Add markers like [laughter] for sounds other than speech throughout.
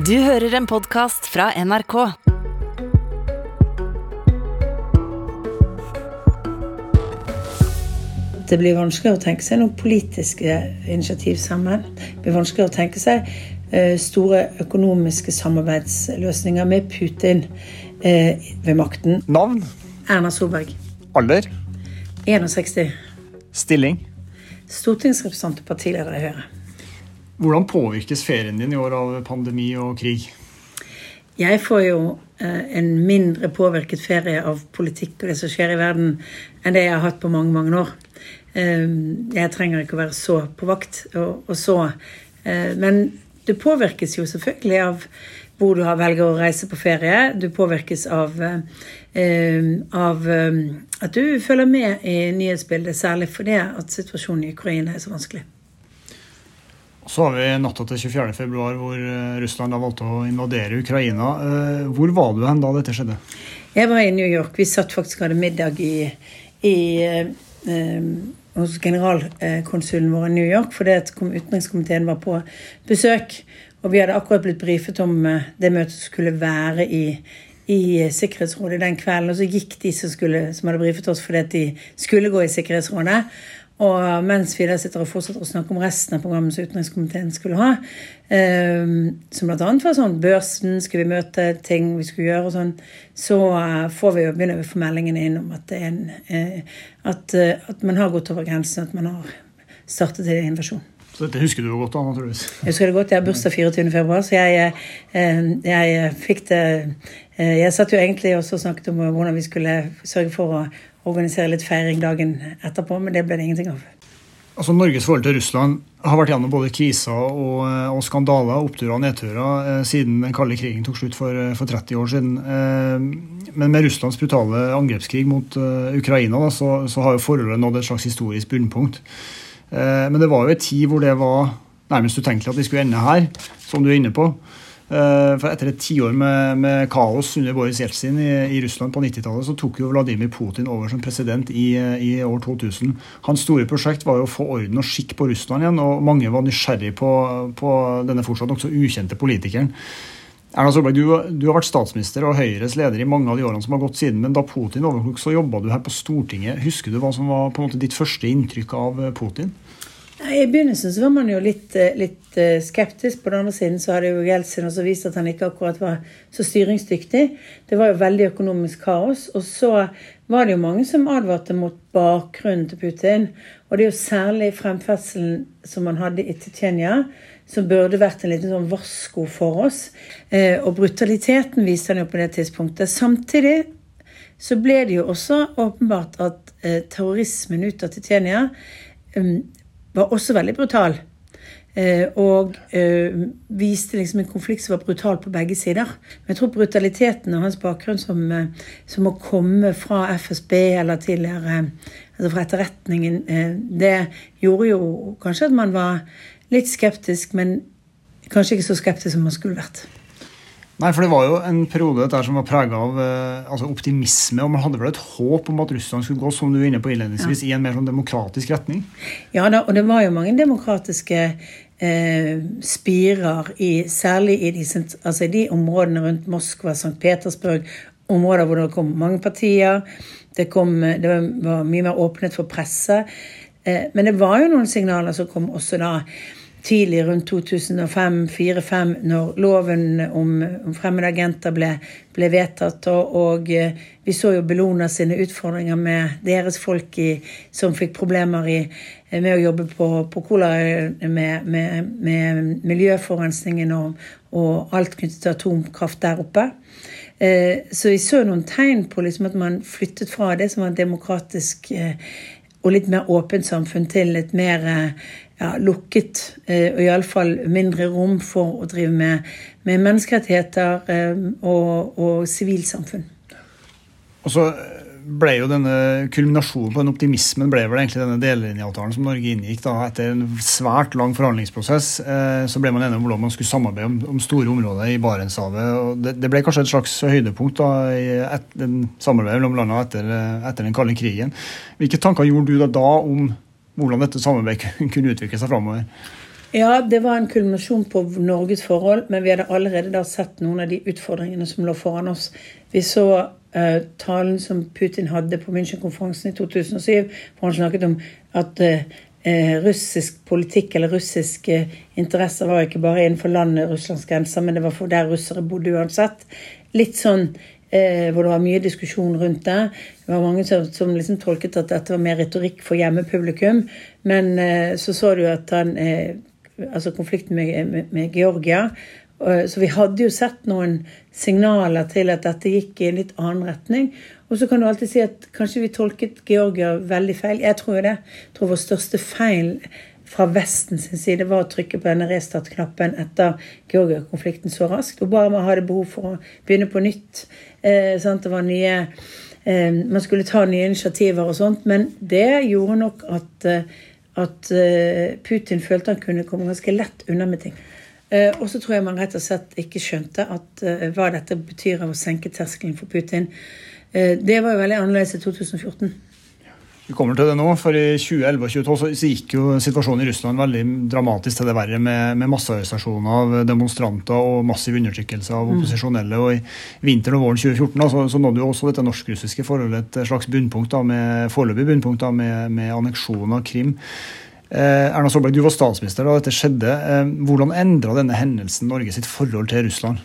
Du hører en podkast fra NRK. Det blir vanskeligere å tenke seg noen politiske initiativ sammen. Det blir vanskeligere å tenke seg eh, store økonomiske samarbeidsløsninger med Putin eh, ved makten. Navn? Erna Solberg, Alder? 61. Stilling? Stortingsrepresentant og partileder i Høyre. Hvordan påvirkes ferien din i år av pandemi og krig? Jeg får jo eh, en mindre påvirket ferie av politikk og det som skjer i verden, enn det jeg har hatt på mange, mange år. Eh, jeg trenger ikke å være så på vakt og, så eh, Men det påvirkes jo selvfølgelig av hvor du velger å reise på ferie. Du påvirkes av, eh, av eh, at du følger med i nyhetsbildet, særlig fordi at situasjonen i Ukraina er så vanskelig. Så har vi natta til 24.2, hvor eh, Russland da valgte å invadere Ukraina. Eh, Hvor var du hen da dette skjedde? Jeg var i New York. Vi satt faktisk og hadde middag i, i, eh, hos generalkonsulen vår i New York fordi utenrikskomiteen var på besøk. Og vi hadde akkurat blitt brifet om eh, det møtet som skulle være i, i Sikkerhetsrådet den kvelden. Og så gikk de som, skulle, som hadde brifet oss fordi at de skulle gå i Sikkerhetsrådet. Og mens vi da sitter og fortsetter å snakke om resten av programmet som utenrikskomiteen skulle ha, eh, som bl.a. var sånn børsen, skulle vi møte ting vi skulle gjøre og sånn, så eh, får vi jo begynne å få meldingene inn om at, det en, eh, at, eh, at man har gått over grensen, at man har startet en invasjon. Så dette husker du godt, da, naturligvis. Jeg husker det godt, jeg har bursdag 24. februar, så jeg, eh, jeg fikk det Jeg satt jo egentlig også og snakket om hvordan vi skulle sørge for å organisere litt feiring dagen etterpå, men det ble det ingenting av. Altså, Norges forhold til Russland har vært gjennom både kriser og, og skandaler, oppturer og nedturer, eh, siden den kalde krigen tok slutt for, for 30 år siden. Eh, men med Russlands brutale angrepskrig mot eh, Ukraina da, så, så har jo forholdet nådd et slags historisk bunnpunkt. Eh, men det var jo en tid hvor det var nærmest utenkelig at vi skulle ende her, som du er inne på. Eh, For etter et tiår med, med kaos under Boris Jeltsin i, i Russland på 90-tallet, så tok jo Vladimir Putin over som president i, i år 2000. Hans store prosjekt var jo å få orden og skikk på Russland igjen, og mange var nysgjerrig på, på denne fortsatt nokså ukjente politikeren. Erna Solberg, du, du har vært statsminister og Høyres leder i mange av de årene som har gått siden, men da Putin overtok, så jobba du her på Stortinget. Husker du hva som var på en måte ditt første inntrykk av Putin? Nei, I begynnelsen så var man jo litt, eh, litt eh, skeptisk. På den andre siden så hadde jo Jeltsin også vist at han ikke akkurat var så styringsdyktig. Det var jo veldig økonomisk kaos. Og så var det jo mange som advarte mot bakgrunnen til Putin. Og det er jo særlig fremferdselen som man hadde i Tsjetsjenia, som burde vært en liten sånn varsko for oss. Eh, og brutaliteten viste han jo på det tidspunktet. Samtidig så ble det jo også åpenbart at terrorismen ut av Tsjetsjenia um, var også veldig brutal. Eh, og eh, viste liksom en konflikt som var brutal på begge sider. Men jeg tror brutaliteten og hans bakgrunn som, eh, som å komme fra FSB eller tidligere altså fra etterretningen, det gjorde jo kanskje at man var litt skeptisk, men kanskje ikke så skeptisk som man skulle vært. Nei, for det var jo en periode der som var prega av eh, altså optimisme, og man hadde vel et håp om at Russland skulle gå som du var inne på innledningsvis, i en mer sånn demokratisk retning? Ja da, og det var jo mange demokratiske eh, spirer, i, særlig i de, altså i de områdene rundt Moskva, St. Petersburg, områder hvor det kom mange partier. Det, kom, det var, var mye mer åpnet for presse. Eh, men det var jo noen signaler som kom også da tidlig rundt 2005-2004-2005, når loven om, om fremmede agenter ble, ble vedtatt. Og, og eh, vi så jo Bellona sine utfordringer med deres folk i, som fikk problemer i, eh, med å jobbe på, på Kola med, med, med miljøforurensningen og, og alt knyttet til atomkraft der oppe. Eh, Så vi så noen tegn på liksom at man flyttet fra det som var demokratisk eh, og litt mer åpent samfunn til et mer eh, ja, lukket eh, og iallfall mindre rom for å drive med, med menneskerettigheter eh, og, og sivilsamfunn. Og så ble jo denne kulminasjonen på den optimismen ble vel egentlig denne delelinjeavtalen som Norge inngikk da, etter en svært lang forhandlingsprosess. Eh, så ble man enig om hvordan man skulle samarbeide om, om store områder i Barentshavet. og det, det ble kanskje et slags høydepunkt da, i et, samarbeidet mellom landene etter, etter den kalde krigen. Hvilke tanker gjorde du da, da om hvordan dette samarbeidet [laughs] kunne utvikle seg framover? Ja, det var en kulminasjon på Norges forhold, men vi hadde allerede da sett noen av de utfordringene som lå foran oss. Vi så uh, talen som Putin hadde på München-konferansen i 2007, hvor han snakket om at uh, russisk politikk eller russiske interesser var ikke bare innenfor landet Russlands grenser, men det var for der russere bodde uansett. Litt sånn hvor det var mye diskusjon rundt det. Det var mange som, som liksom tolket at dette var mer retorikk for hjemmepublikum. Men så så du at han Altså konflikten med, med, med Georgia. Så vi hadde jo sett noen signaler til at dette gikk i en litt annen retning. Og så kan du alltid si at kanskje vi tolket Georgia veldig feil. Jeg tror det. Jeg tror vår største feil fra Vestens side var å trykke på denne restart-knappen etter Georgia-konflikten så raskt. Obama hadde behov for å begynne på nytt. Eh, det var nye eh, Man skulle ta nye initiativer og sånt. Men det gjorde nok at, eh, at eh, Putin følte han kunne komme ganske lett unna med ting. Eh, og så tror jeg man rett og slett ikke skjønte at, eh, hva dette betyr av å senke terskelen for Putin. det var jo veldig annerledes i 2014. Vi kommer til det nå, for I 2011 og 2012 så gikk jo situasjonen i Russland veldig dramatisk til det verre, med, med massearrestasjoner av demonstranter og massiv undertrykkelse av mm. opposisjonelle. og I vinteren og våren 2014 da, så, så nådde jo også dette norsk-russiske forholdet et slags bunnpunkt, da, med foreløpig bunnpunkt da, med, med anneksjon av Krim. Eh, Erna Solberg, du var statsminister da dette skjedde. Eh, hvordan endra denne hendelsen Norge sitt forhold til Russland?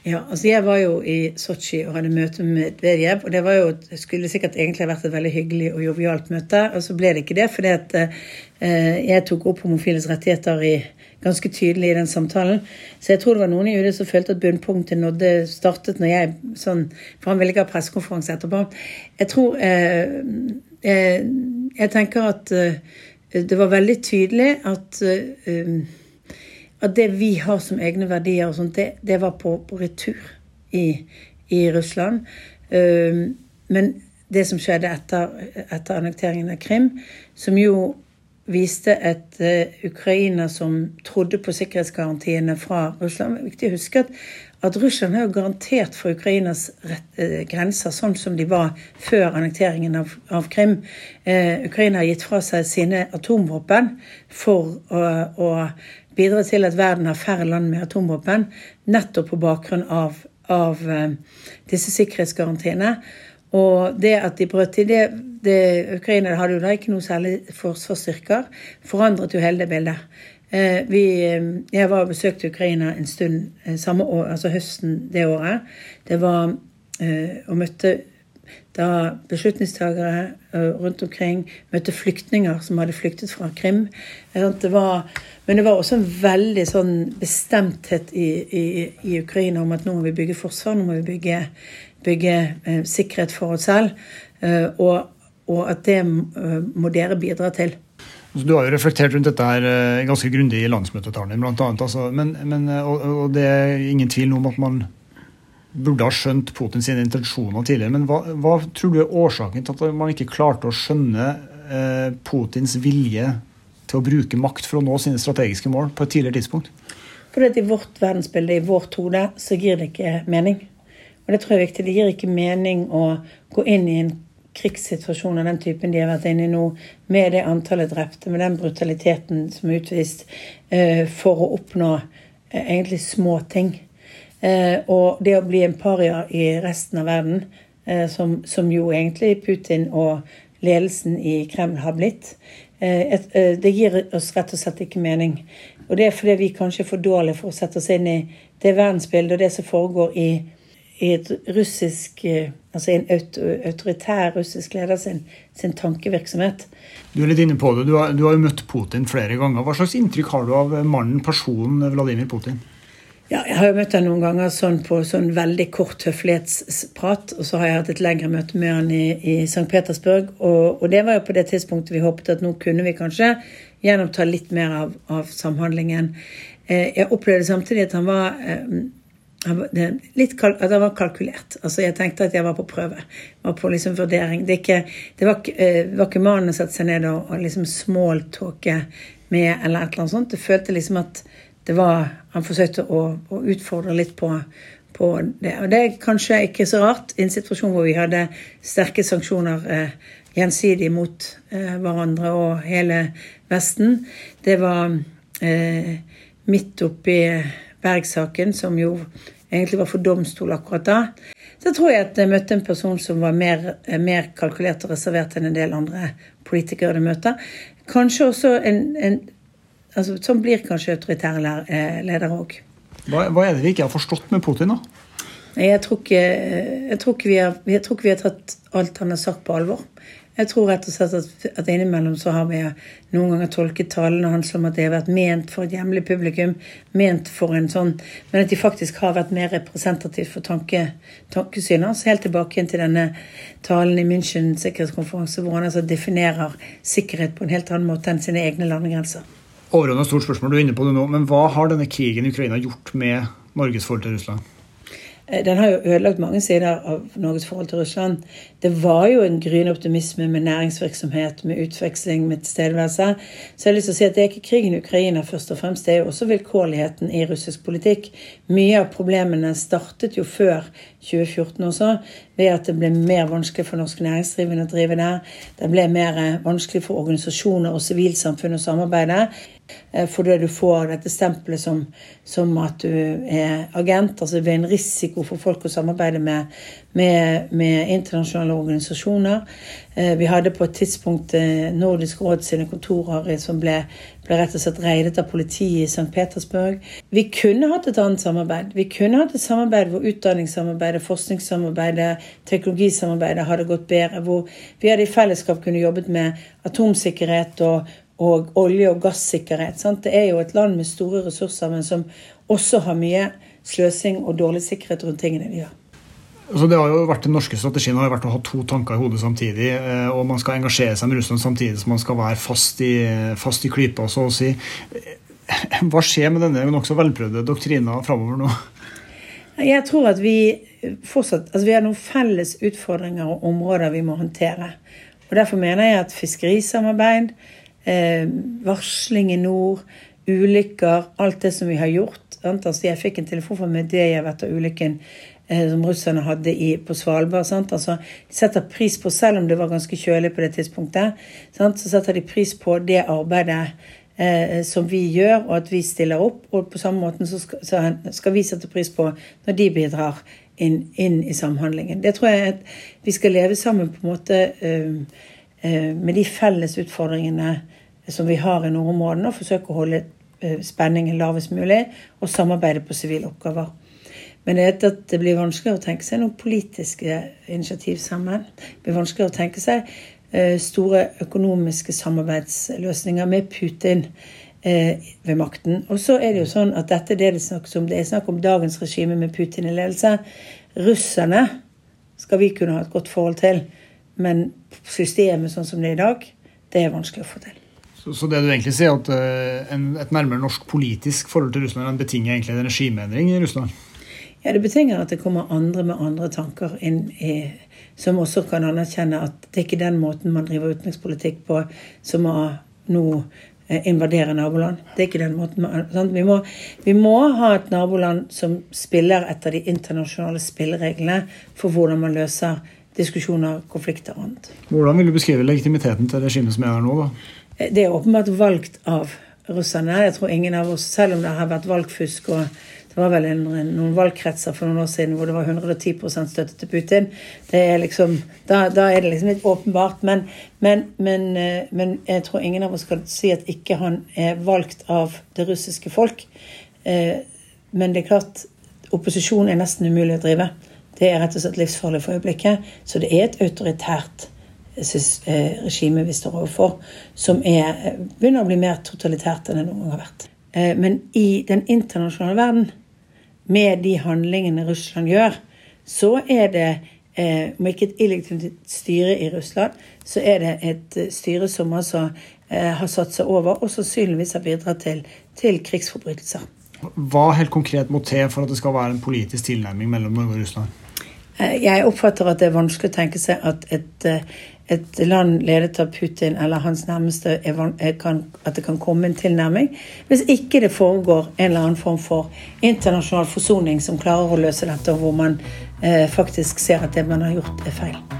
Ja, altså Jeg var jo i Sotsji og hadde møte med Medvedev. Og det var jo, skulle sikkert egentlig vært et veldig hyggelig og jovialt møte. Og så ble det ikke det, fordi at eh, jeg tok opp homofiles rettigheter i, ganske tydelig i den samtalen. Så jeg tror det var noen i UD som følte at bunnpunktet nådde startet når jeg sånn For han ville ikke ha pressekonferanse etterpå. Jeg tror eh, jeg, jeg, tenker at eh, det var veldig tydelig at eh, at det vi har som egne verdier, og sånt, det, det var på, på retur i, i Russland. Uh, men det som skjedde etter, etter, annekteringen av Krim, som jo viste et uh, Ukraina som trodde på sikkerhetsgarantiene fra Russland. Det er viktig å huske at, at Russland har garantert for Ukrainas rett, uh, grenser sånn som de var før annekteringen av, av Krim. Uh, Ukraina har gitt fra seg sine atomvåpen for å, å bidra til at verden har færre land med atomvåpen, nettopp på bakgrunn av, av uh, disse sikkerhetsgarantiene. Og det at de brøt til det, det Ukraina hadde jo da ikke noe særlig forsvarsstyrker, forandret jo hele det bildet. Uh, vi, uh, jeg var og besøkte Ukraina en stund samme år, altså høsten det året. Det var og møtte da beslutningstagere rundt omkring møtte flyktninger som hadde flyktet fra Krim. Det var men det var også en veldig sånn bestemthet i, i, i, Ukraina om at nå må vi bygge forsvar, nå må vi bygge, bygge eh, sikkerhet for oss selv. Eh, og, og, at det eh, må dere bidra til. Altså, du har jo reflektert rundt dette her eh, ganske grundig i landsmøtetalen din, bl.a. Altså, men, men, og, og, det er ingen tvil om at man burde ha skjønt Putins intensjoner tidligere. Men hva, hva, tror du er årsaken til at man ikke klarte å skjønne eh, Putins vilje til å bruke makt for å nå sine strategiske mål på et tidligere tidspunkt? Fordi I vårt verdensbilde, i vårt hode, så gir det ikke mening. Og Det tror jeg er viktig. Det gir ikke mening å gå inn i en krigssituasjon av den typen de har vært inne i nå, med det antallet drepte, med den brutaliteten som er utvist, eh, for å oppnå eh, egentlig små ting. Uh, og det å bli en paria i resten av verden, som, som, jo egentlig Putin og ledelsen i Kreml har blitt, Eh, eh, det gir oss rett og slett ikke mening. Og det er fordi vi kanskje er for dårlige for å sette oss inn i det verdensbildet og det som foregår i, i et russisk eh, Altså en autoritær russisk leder sin, sin, tankevirksomhet. Du er litt inne på det. Du har, du har jo møtt Putin flere ganger. Hva slags inntrykk har du av mannen, personen Vladimir Putin? Ja, jeg har jo møtt ham noen ganger sånn på sånn veldig kort høflighetsprat. Og så har jeg hatt et lengre møte med han i, i St. Petersburg. Og, og, det var jo på det tidspunktet vi håpet at nå kunne vi kanskje gjennomta litt mer av, av samhandlingen. Eh, jeg opplevde samtidig at han var eh, litt kal at det var kalkulert. Altså Jeg tenkte at jeg var på prøve. Var på liksom vurdering. Det, ikke, det, var, eh, var ikke mannen å sette seg ned og, og liksom smalltalke med, eller et eller annet sånt. Det følte liksom at det var Han forsøkte å, å utfordre litt på, på, det. Og det er kanskje ikke så rart i en situasjon hvor vi hadde sterke sanksjoner eh, gjensidig mot eh, hverandre og hele Vesten. Det var eh, midt oppi Berg-saken, som jo egentlig var for domstol akkurat da, så tror jeg at jeg møtte en person som var mer, mer kalkulert og reservert enn en del andre politikere du møter. Kanskje også en, en altså, Sånn blir kanskje autoritære ledere òg. Hva, hva, er det vi ikke har forstått med Putin, da? Jeg tror ikke, jeg tror vi, har, jeg tror ikke vi har tatt alt han har sagt, på alvor. Jeg tror rett og slett at, at innimellom så har vi noen ganger tolket talene hans som at det har vært ment for et hjemlig publikum, ment for en sånn, men at de faktisk har vært mer representativt for tanke, tankesynet hans. Helt tilbake til denne talen i München sikkerhetskonferanse, hvor han altså definerer sikkerhet på en helt annen måte enn sine egne landegrenser. Overordnet stort spørsmål du er inne på det nå, men hva har denne krigen i Ukraina gjort med Norges forhold til Russland? Eh, den har jo ødelagt mange sider av Norges forhold til Russland. Det var jo en gryende optimisme med næringsvirksomhet, med utveksling, med tilstedeværelse. Så jeg har lyst til å si at det er ikke krigen i Ukraina først og fremst, det er jo også vilkårligheten i russisk politikk. Mye av problemene startet jo før 2014 også, ved at det ble mer vanskelig for norske næringsdrivende å drive der. Det ble mer vanskelig for organisasjoner og sivilsamfunn å samarbeide. Eh, fordi du får dette stempelet som, som, at du er agent. altså Det blir en risiko for folk å samarbeide med, med, med internasjonale organisasjoner. Eh, vi hadde på et tidspunkt eh, Nordisk råd sine kontorer som ble, ble rett og slett reidet av politiet i St. Petersburg. Vi kunne hatt et annet samarbeid. Vi kunne hatt et samarbeid hvor utdanningssamarbeidet, forskningssamarbeidet, teknologisamarbeidet hadde gått bedre. Hvor vi hadde i fellesskap kunne jobbet med atomsikkerhet og, og olje- og gassikkerhet. Sant? Det er jo et land med store ressurser, men som også har mye sløsing og dårlig sikkerhet rundt tingene de gjør. Altså det har jo vært Den norske strategien har jo vært å ha to tanker i hodet samtidig. Eh, og Man skal engasjere seg med Russland samtidig som man skal være fast i, fast i klypa, så å si. Hva skjer med denne nokså velprøvde doktrina framover nå? Jeg tror at vi fortsatt altså vi har noen felles utfordringer og områder vi må håndtere. Og Derfor mener jeg at fiskerisamarbeid, eh, varsling i nord, ulykker, alt det som vi har gjort altså Jeg fikk en telefon fra Medvejev etter ulykken som russerne hadde i, på Svalbard. Sant? Altså, de setter pris på, Selv om det var ganske kjølig på det tidspunktet, sant? så setter de pris på det arbeidet eh, som vi gjør, og at vi stiller opp. Og på samme måte så skal, så skal vi sette pris på når de bidrar inn, inn, i samhandlingen. Det tror jeg at vi skal leve sammen på en måte eh, Eh, med de felles utfordringene som vi har i nordområdene, og forsøke å holde eh, spenningen lavest mulig og samarbeide på sivile oppgaver. Men det, er at det blir vanskeligere å tenke seg noen politiske initiativ sammen. Det blir vanskeligere å tenke seg eh, store økonomiske samarbeidsløsninger med Putin ved makten. Og så er det jo sånn at dette er det det snakkes om. Det er snakk om dagens regime med Putin i ledelse. Russerne skal vi kunne ha et godt forhold til. Men systemet sånn som det er i dag, det er vanskelig å få til. Så, så det du egentlig sier, at uh, en, et nærmere norsk politisk forhold til Russland en betinger egentlig en regimeendring i Russland? Ja, det betinger at det kommer andre med andre tanker inn i som også kan anerkjenne at det er ikke den måten man driver utenrikspolitikk på som å nå eh, invadere naboland. Det er ikke den måten vi, må, vi må ha et naboland som spiller etter de internasjonale spillereglene for hvordan man løser diskusjoner, konflikter og annet. Hvordan vil du beskrive legitimiteten til regimet som er her nå? da? Eh, det er åpenbart valgt av russerne. Jeg tror ingen av oss, selv om det har vært valgfusk og det var vel en, noen valgkretser for noen år siden hvor det var 110 støtte til Putin. Liksom, da, da, er det liksom litt åpenbart. Men, men, men, eh, men, jeg tror ingen av oss skal si at ikke han er valgt av det russiske folk. Eh, men det er klart, opposisjon er nesten umulig å drive. Det er rett og slett livsfarlig for øyeblikket. Så det er et autoritært eh, regime vi står overfor, som er, begynner å bli mer totalitært enn det noen gang har vært. Men i den internasjonale verden, med de handlingene Russland gjør, så er det om ikke et illegitimt styre i Russland, så er det et styre som altså har satt seg over og sannsynligvis har bidratt til, til krigsforbrytelser. Hva helt konkret må til for at det skal være en politisk tilnærming mellom Norge og Russland? Eh, jeg oppfatter at det er vanskelig å tenke seg at et, eh, et land ledet av Putin eller hans nærmeste kan, at det kan komme en tilnærming, hvis ikke det foregår en eller annen form for internasjonal forsoning som klarer å løse dette, og hvor man eh, faktisk ser at det man har gjort, er feil.